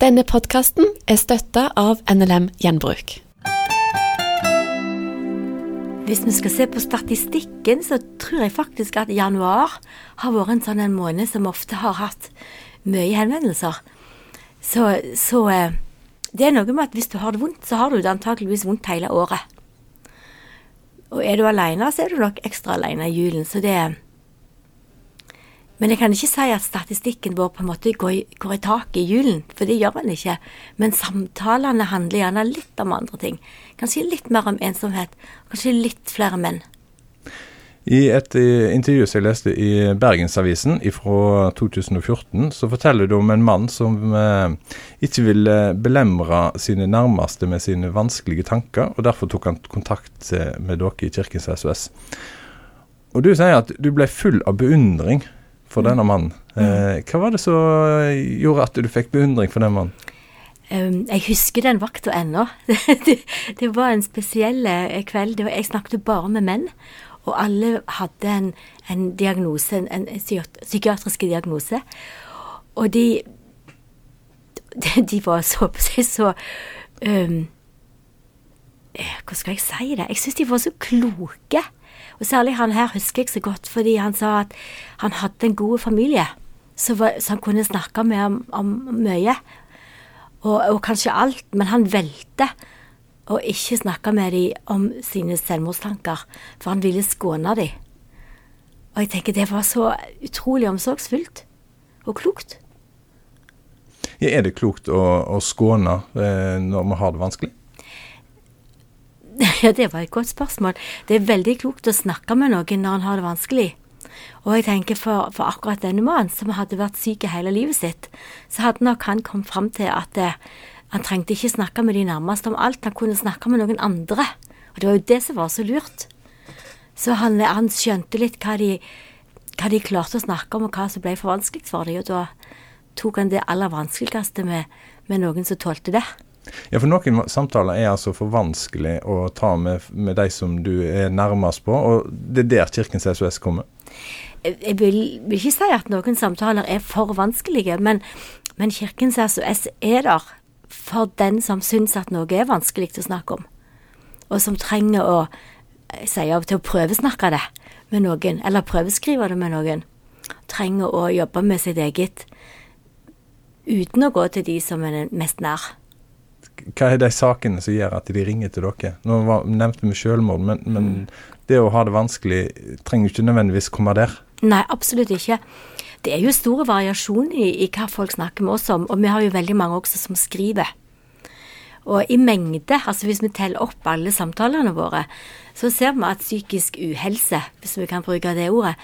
Denne podkasten er støtta av NLM Gjenbruk. Hvis vi skal se på statistikken, så tror jeg faktisk at januar har vært en sånn en måned som ofte har hatt mye henvendelser. Så, så eh, det er noe med at hvis du har det vondt, så har du det antakeligvis vondt hele året. Og er du alene, så er du nok ekstra alene i julen. Så det er men jeg kan ikke si at statistikken vår på en måte går i, går i taket i julen, for det gjør den ikke. Men samtalene handler gjerne litt om andre ting. Kanskje litt mer om ensomhet. Kanskje litt flere menn. I et eh, intervju som jeg leste i Bergensavisen fra 2014, så forteller du om en mann som eh, ikke ville belemre sine nærmeste med sine vanskelige tanker, og derfor tok han kontakt med dere i Kirkens SOS. Og du sier at du ble full av beundring for denne mannen. Eh, hva var det som gjorde at du fikk beundring for den mannen? Um, jeg husker den vakta ennå. det, det, var en spesiell eh, kveld. Var, jeg snakket bare med menn. Og alle hadde en, en diagnose, en, en psykiatrisk diagnose. Og de De var så på seg så um, Hva skal jeg si det? Jeg syns de var så kloke. Og særlig han her husker jeg så godt, fordi han sa at han hadde en god familie. Så, han kunne snakke med om, om mye. Og, og, kanskje alt. Men han valgte å ikke snakke med dem om sine selvmordstanker, for han ville skåne dem. Og jeg tenker det var så utrolig omsorgsfullt og klokt. Er det klokt å, å skåne eh, når vi har det vanskelig? Ja, det var et godt spørsmål. Det er veldig klokt å snakke med noen når en har det vanskelig. Og jeg tenker for, for akkurat denne mannen, som hadde vært syk hele livet sitt, så hadde nok han kommet fram til at eh, han trengte ikke snakke med de nærmeste om alt, han kunne snakke med noen andre. Og det var jo det som var så lurt. Så han, han skjønte litt hva de, hva de, klarte å snakke om, og hva som ble for vanskelig for dem. Og da tok han det aller vanskeligste med, med noen som tålte det. Ja, for Noen samtaler er altså for vanskelig å ta med, med de som du er nærmest på, og det er der Kirkens SOS kommer? Jeg vil, vil ikke si at noen samtaler er for vanskelige, men, men Kirkens SOS er der for den som syns at noe er vanskelig å snakke om, og som trenger å sier av og til å prøvesnakke det med noen, eller prøveskrive det med noen. Trenger å jobbe med sitt eget uten å gå til de som er mest nær hva er de sakene som gjør at de ringer til dere? Nå var, nevnte vi selvmord, men, men det å ha det vanskelig trenger ikke nødvendigvis komme der? Nei, absolutt ikke. Det er jo store variasjoner i, i, hva folk snakker med oss om, og vi har jo veldig mange også som skriver. Og i mengde, altså hvis vi teller opp alle samtalene våre, så ser vi at psykisk uhelse, hvis vi kan bruke det ordet,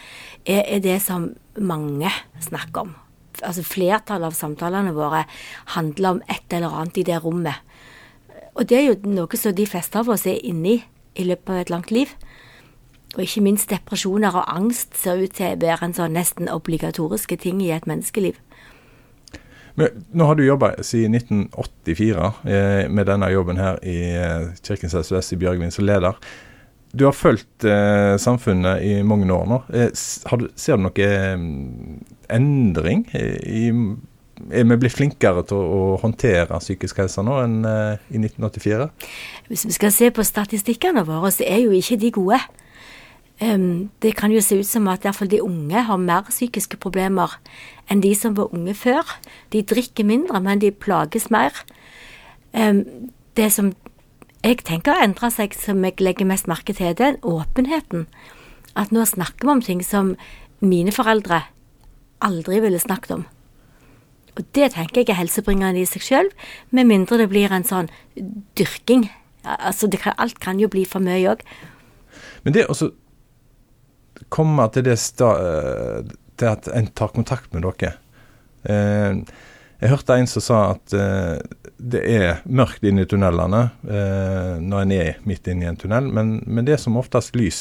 er, er det som mange snakker om altså flertallet av samtalene våre handler om et eller annet i det rommet. Og det er jo noe som de fleste av oss er inni i løpet av et langt liv. Og ikke minst depresjoner og angst ser ut til å være en sånn nesten obligatoriske ting i et menneskeliv. Men nå har du jobba siden 1984 eh, med denne jobben her i eh, Kirkens SOS i Bjørgvin som leder. Du har fulgt eh, samfunnet i mange år nå. Eh, du, ser du noe eh, endring i, er vi blitt flinkere til å håndtere psykisk helse nå enn eh, i 1984? Hvis vi skal se på statistikkene våre, så er jo ikke de gode. Um, det kan jo se ut som at iallfall de unge har mer psykiske problemer enn de som var unge før. De drikker mindre, men de plages mer. Um, det som jeg tenker har endra seg, som jeg legger mest merke til, det er åpenheten. At nå snakker vi om ting som mine foreldre aldri ville snakket om. Og det tenker jeg er helsebringende i seg sjøl, med mindre det blir en sånn dyrking. Altså, kan, alt kan jo bli for mye òg. Men det å komme til det sta, til at en tar kontakt med dere eh, Jeg hørte en som sa at eh, det er mørkt inne i tunnelene eh, når en er midt inne i en tunnel, men, men det er som oftest lys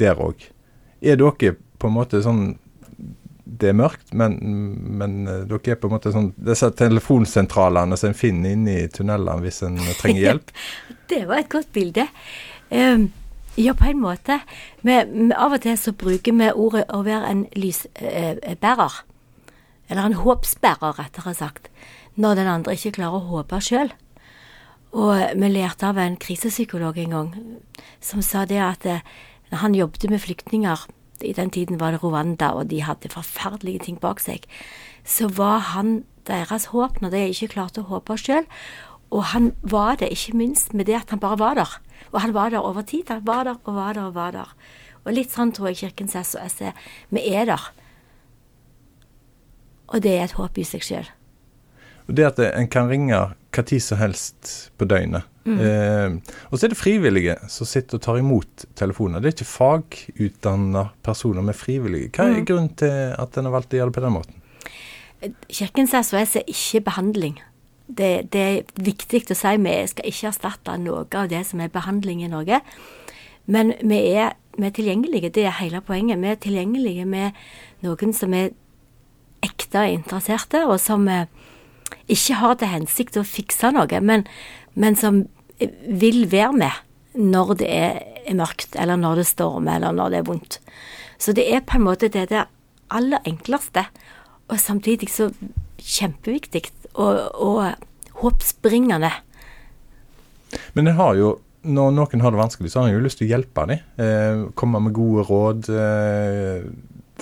der òg. Er dere på en måte sånn det er mørkt, men, men, eh, dere er på en måte sånn Disse telefonsentralene som en finner inne i tunnelene hvis en trenger hjelp? det var et godt bilde. Um, ja, på en måte. Vi, av og til så bruker vi ordet å være en lysbærer. Uh, eller en håpsbærer, rettere sagt. når den andre ikke klarer å håpe sjøl. Og vi lærte av en krisepsykolog en gang som sa det at når han jobbet med flyktninger I den tiden var det Rwanda, og de hadde forferdelige ting bak seg. Så var han deres håp når de ikke klarte å håpe sjøl. Og han var det ikke minst med det at han bare var der. Og han var der over tid. Han var der og var der og var der. Og litt sånn tror jeg Kirkens SOS er. Vi er der. Og det er et håp i seg sjøl. Det at en kan ringe hva tid som helst på døgnet. Mm. Eh, og så er det frivillige som sitter og tar imot telefoner. Det er ikke fagutdanna personer med frivillige. Hva er mm. grunnen til at en har valgt å gjøre det på den måten? Kirkens SOS er ikke behandling. Det, det, er viktig å si. Vi skal ikke erstatte noe av det som er behandling i Norge. Men vi er, vi er tilgjengelige. Det er hele poenget. Vi er tilgjengelige med noen som er ekte interesserte, og som eh, ikke har til hensikt å fikse noe, men, men som vil være med når det er, mørkt, eller når det stormer, eller når det er vondt. Så det er på en måte det der aller enkleste, og samtidig så kjempeviktig og, og håpsbringende. Men det har jo når noen har det vanskelig, så har en jo lyst til å hjelpe dem. Eh, komme med gode råd. Eh,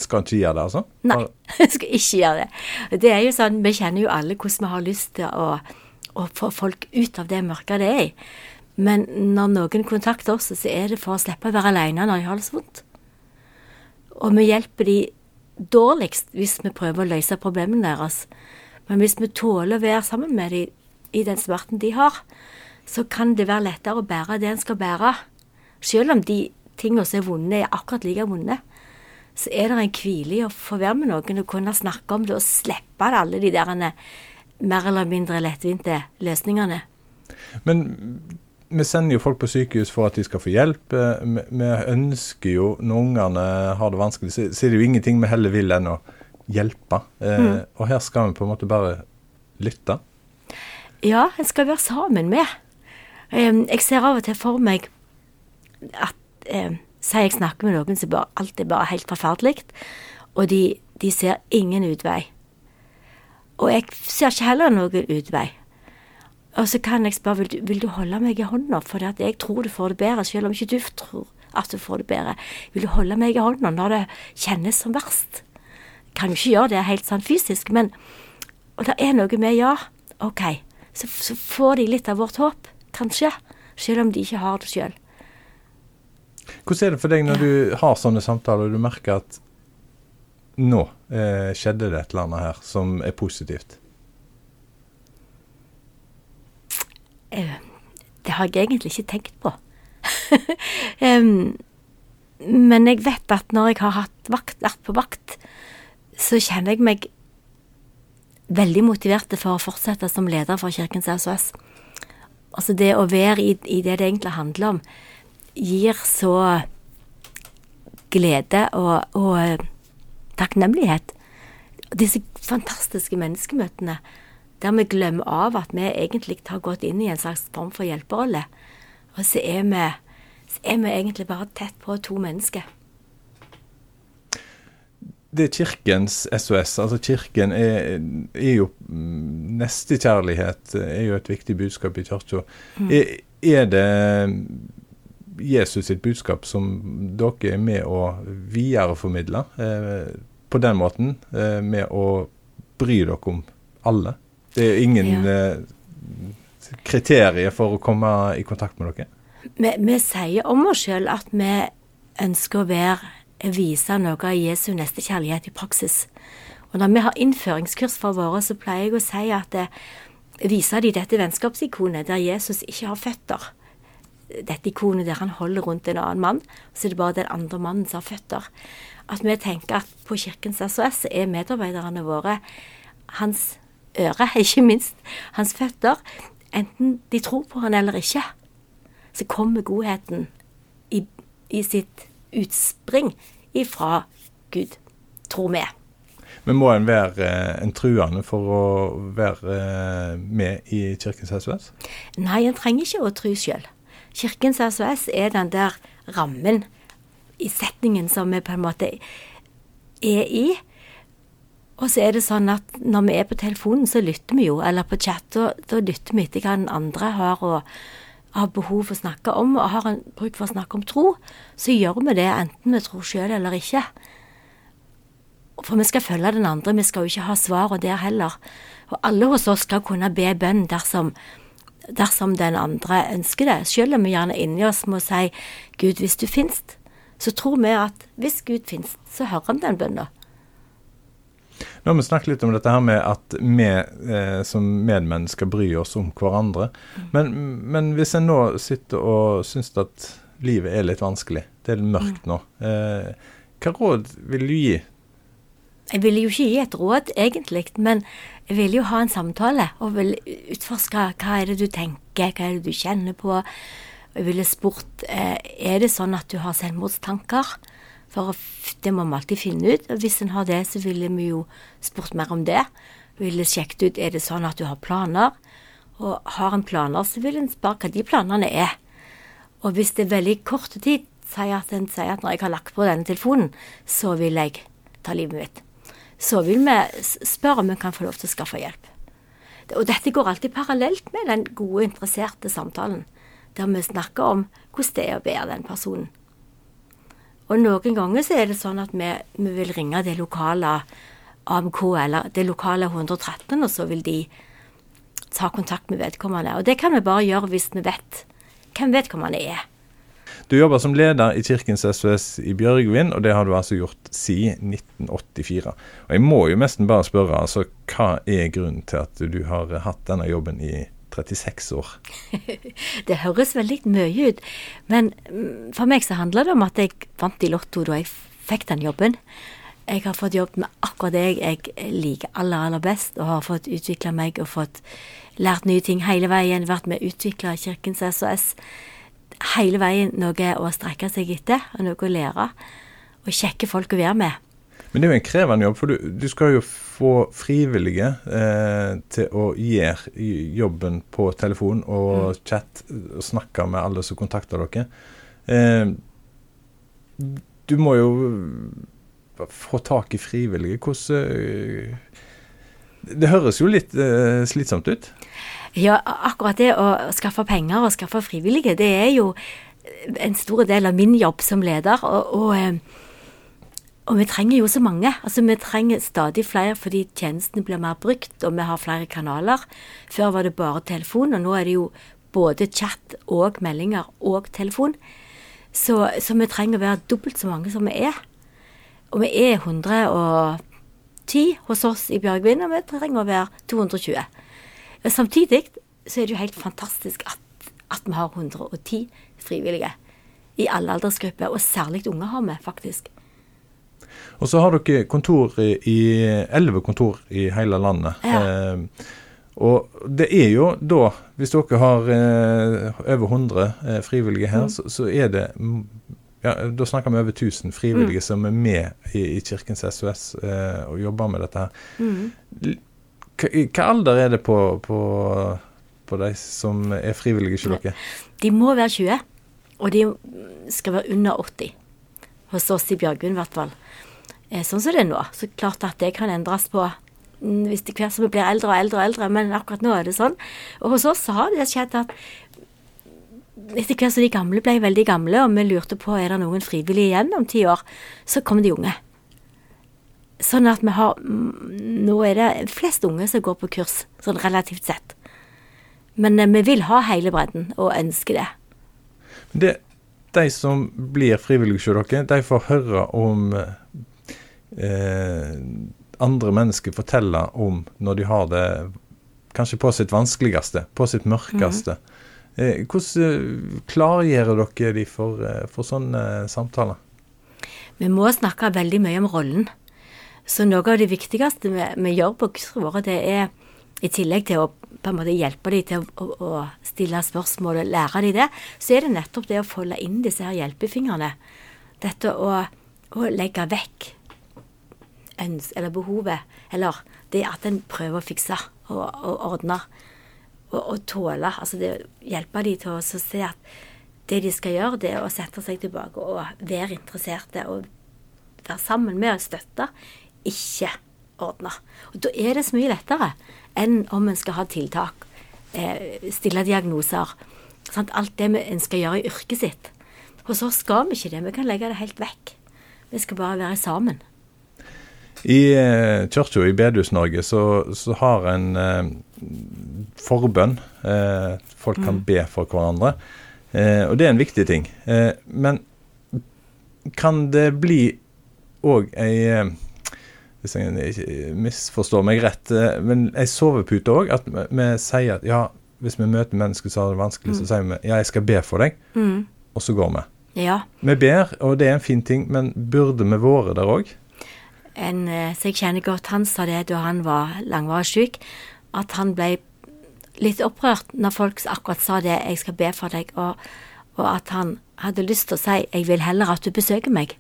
skal ikke gjøre det, altså? Nei, han skal ikke gjøre det. Det er jo sånn, Vi kjenner jo alle hvordan vi har lyst til å, å få folk ut av det mørket det er i. Men når noen kontakter oss, så er det for å slippe å være alene når de har det så vondt. Og vi hjelper de dårligst hvis vi prøver å løse problemene deres. Men hvis vi tåler å være sammen med dem i den smerten de har, så kan det være lettere å bære det en skal bære. Selv om de tingene som er vonde, er akkurat like vonde så er det en hvile i å få være med noen og kunne snakke om det og slippe alle de der mer eller mindre lettvinte løsningene. Men vi sender jo folk på sykehus for at de skal få hjelp. Vi ønsker jo, når ungene har det vanskelig, så er det jo ingenting vi heller vil enn å hjelpe. Eh, mm. Og her skal vi på en måte bare lytte. Ja, en skal være sammen med. Jeg ser av og til for meg at Si jeg snakker med noen som bare, alt er bare helt forferdelig, og de, de, ser ingen utvei. Og jeg ser ikke heller noen utvei. Og så kan jeg spørre vil du, vil du holde meg i hånda, for jeg tror du får det bedre, selv om ikke du tror at du får det bedre. Vil du holde meg i hånda når det kjennes som verst? Kan jo ikke gjøre det helt sånn fysisk, men Og det er noe med ja, OK, så, så får de litt av vårt håp, kanskje, selv om de ikke har det sjøl. Hvordan er det for deg når du har sånne samtaler og du merker at nå eh, skjedde det et eller annet her som er positivt? Eh, det har jeg egentlig ikke tenkt på. um, men jeg vet at når jeg har hatt vakt, vært på vakt, så kjenner jeg meg veldig motivert for å fortsette som leder for Kirkens SOS. Altså det å være i, i det det egentlig handler om gir så glede og, og takknemlighet. Disse fantastiske menneskemøtene der vi glemmer av at vi egentlig har gått inn i en slags form for hjelperolle. Og så er vi, så er vi egentlig bare tett på to mennesker. Det er Kirkens SOS. Altså Kirken er, er jo mm, Nestekjærlighet er jo et viktig budskap i kirka. Mm. Er, er det Jesus sitt budskap som dere er med å videreformidle eh, på den måten, eh, med å bry dere om alle. Det er ingen ja. eh, kriterier for å komme i kontakt med dere. Vi, vi sier om oss sjøl at vi ønsker å være, vise noe av Jesu neste kjærlighet i praksis. Og når vi har innføringskurs for våre, så pleier jeg å si at det, eh, viser de dette vennskapsikonet der Jesus ikke har føtter dette ikonet der han holder rundt en annen mann, så er det bare den andre mannen som har føtter. At vi tenker at på Kirkens SOS er medarbeiderne våre hans øre, ikke minst hans føtter. Enten de tror på han eller ikke, så kommer godheten i, i sitt utspring ifra Gud, tror vi. Men må en være eh, en truende for å være eh, med i Kirkens SOS? Nei, en trenger ikke å tru sjøl. Kirkens SOS er den der rammen i setningen som vi på en måte er i. Og så er det sånn at når vi er på telefonen, så lytter vi jo, eller på chat, da, da lytter vi etter hva den andre har, og, har behov for å snakke om, og har en bruk for å snakke om tro, så gjør vi det enten vi tror sjøl eller ikke. For vi skal følge den andre, vi skal jo ikke ha svarene der heller. Og alle hos oss skal kunne be bønn dersom, dersom den andre ønsker det, selv om vi gjerne inni oss må si Gud, hvis du finnes, så tror vi at hvis Gud finnes, så hører han den bønnen. Nå har vi snakket litt om dette her med at vi eh, som medmennesker bryr oss om hverandre. Mm. Men, men, hvis en nå sitter og syns at livet er litt vanskelig, det er litt mørkt mm. nå, eh, hva råd vil du gi? Jeg vil jo ikke gi et råd, egentlig, men vil jo ha en samtale og vil utforske hva er det du tenker, hva er det du kjenner på. Jeg ville spurt eh, er det sånn at du har selvmordstanker. For det må vi alltid finne ut. og Hvis en har det, så ville vi jo spurt mer om det. Vi ville sjekket ut er det sånn at du har planer. Og har en planer, så vil en spørre hva de planene er. Og hvis det er veldig kort tid, sier at en sier at når jeg har lagt på denne telefonen, så vil jeg ta livet mitt. Så vil vi spørre om vi kan få lov til å skaffe hjelp. Og dette går alltid parallelt med den gode, interesserte samtalen, der vi snakker om hvordan det er å være den personen. Og noen ganger så er det sånn at vi, vi vil ringe det lokale AMK, eller det lokale 113, og så vil de ta kontakt med vedkommende. Og det kan vi bare gjøre hvis vi vet hvem vedkommende er. Du jobber som leder i Kirkens SOS i Bjørgvin, og det har du altså gjort siden 1984. Og jeg må jo nesten bare spørre, altså hva er grunnen til at du har hatt denne jobben i 36 år. det høres veldig mye ut, men mm, for meg så handler det om at jeg vant i Lotto da jeg fikk den jobben. Jeg har fått jobb med akkurat det jeg liker aller, aller best, og har fått utvikla meg og fått lært nye ting hele veien. Vært med å utvikle Kirkens SOS. Hele veien noe å strekke seg etter, og noe å lære. Og kjekke folk å være med. Men det er jo en krevende jobb, for du, du skal jo få frivillige eh, til å gjøre jobben på telefon og mm. chat, og snakke med alle som kontakter dere. Eh, du må jo få tak i frivillige. Hvordan eh, Det høres jo litt uh, slitsomt ut? Ja, akkurat det å skaffe penger og skaffe frivillige, det er jo en stor del av min jobb som leder. og, og eh, og vi trenger jo så mange. Altså Vi trenger stadig flere fordi tjenestene blir mer brukt, og vi har flere kanaler. Før var det bare telefon, og nå er det jo både chat og meldinger og telefon. Så, så vi trenger å være dobbelt så mange som vi er. Og vi er 110 hos oss i Bjørgvin, og vi trenger å være 220. Samtidig så er det jo helt fantastisk at, at vi har 110 frivillige i alle aldersgrupper, og særlig unge har vi faktisk. Og så har dere kontor i elleve kontor i hele landet. Ja. Eh, og det er jo da, hvis dere har eh, over 100 eh, frivillige her, mm. så, så, er det ja, Da snakker vi over 1000 frivillige mm. som er med i, i Kirkens SOS eh, og jobber med dette her. Mm. Hva alder er det på, på, på de som er frivillige hos dere? De må være 20, og de skal være under 80. Hos oss i Bjørgvin i hvert fall sånn som det er nå. Så klart at det kan endres på mm, hvis det hver som blir eldre og eldre og eldre, men akkurat nå er det sånn. Og hos oss så har det skjedd at etter hvert som de gamle ble veldig gamle, og vi lurte på er det noen frivillige igjen om ti år, så kom de unge. Sånn at vi har mm, Nå er det flest unge som går på kurs, sånn relativt sett. Men eh, vi vil ha hele bredden, og ønsker det. det de som blir frivillige hos dere, de får høre om eh, andre mennesker forteller om når de har det kanskje på sitt vanskeligste, på sitt mørkeste. Mm. Hvordan eh, klargjør dere de for, eh, for sånne samtaler? Vi må snakke veldig mye om rollen. Så noe av det viktigste vi, vi gjør på kursene våre, det er i tillegg til å på en måte hjelpe dem til å, å, å stille spørsmål og lære dem det, så er det nettopp det å folde inn disse her hjelpefingrene. Dette å, å legge vekk øns eller behovet, eller det at en prøver å fikse og, og ordne og, tåle. Altså det hjelpe de til å se at det de skal gjøre, det er å sette seg tilbake og være interesserte og være sammen med og støtte, ikke ordne. Og da er det så mye lettere enn om en skal ha tiltak, eh, stille diagnoser. Sant? Alt det en skal gjøre i yrket sitt. Hos oss skal vi ikke det. Vi kan legge det helt vekk. Vi skal bare være sammen. I eh, kirka i Bedehus-Norge så, så, har en eh, forbønn. Eh, folk kan mm. be for hverandre. Eh, og det er en viktig ting. Eh, men kan det bli òg ei eh, Hvis jeg ikke misforstår meg rett, men ei sovepute òg? At vi sier at ja, hvis vi møter mennesker som har det vanskelig, mm. så sier vi ja, jeg skal be for deg, mm. og så går vi. Ja. Vi ber, og det er en fin ting, men burde vi vært der òg? En som jeg kjenner godt, han sa det da han var langvarig syk, at han ble litt opprørt når folk akkurat sa det 'jeg skal be for deg', og, og at han hadde lyst til å si 'jeg vil heller at du besøker meg'.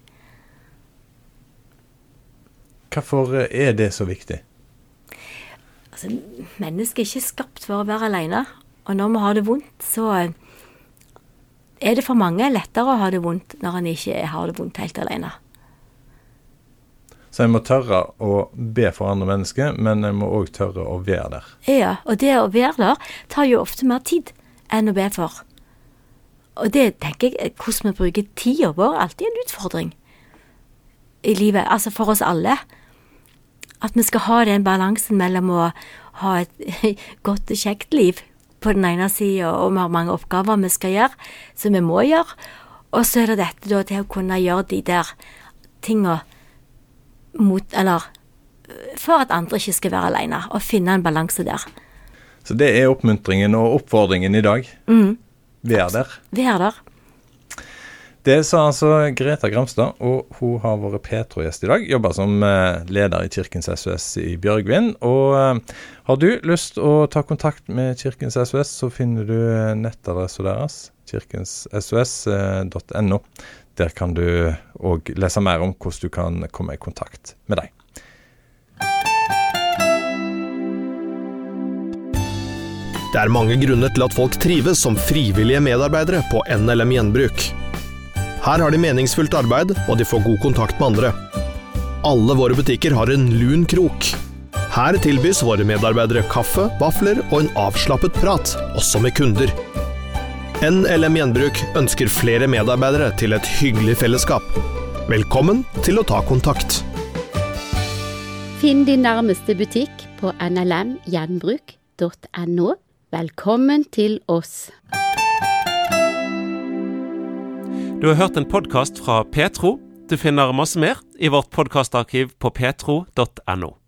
Hvorfor er det så viktig? Altså, Mennesket er ikke skapt for å være alene. Og når vi har det vondt, så er det for mange lettere å ha det vondt når en ikke har det vondt helt alene. Så en må tørre å be for andre mennesker, men en må òg tørre å være der. Ja, og det å være der tar jo ofte mer tid enn å be for. Og det tenker jeg, hvordan vi bruker tida vår, alltid en utfordring i livet. Altså for oss alle. At vi skal ha den balansen mellom å ha et godt og kjekt liv på den ene sida, og vi har mange oppgaver vi skal gjøre, som vi må gjøre. Og så er det dette da til å kunne gjøre de der tinga mot Eller for at andre ikke skal være alene, og finne en balanse der. Så det er oppmuntringen og oppfordringen i dag. Mm. Vær der. Vær der. Det sa altså Greta Gramstad, og hun har vært Petro-gjest i dag. Jobber som eh, leder i Kirkens SOS i Bjørgvin. Og eh, har du lyst å ta kontakt med Kirkens SOS, så finner du nettadressen deres, kirkenssos.no. Der kan du òg lese mer om hvordan du kan komme i kontakt med dem. Det er mange grunner til at folk trives som frivillige medarbeidere på NLM Gjenbruk. Her har de meningsfullt arbeid, og de får god kontakt med andre. Alle våre butikker har en lun krok. Her tilbys våre medarbeidere kaffe, vafler og en avslappet prat, også med kunder. NLM Gjenbruk ønsker flere medarbeidere til et hyggelig fellesskap. Velkommen til å ta kontakt. Finn din nærmeste butikk på nlmgjenbruk.no. Velkommen til oss. Du har hørt en podkast fra Petro. Du finner masse mer i vårt podkastarkiv på petro.no.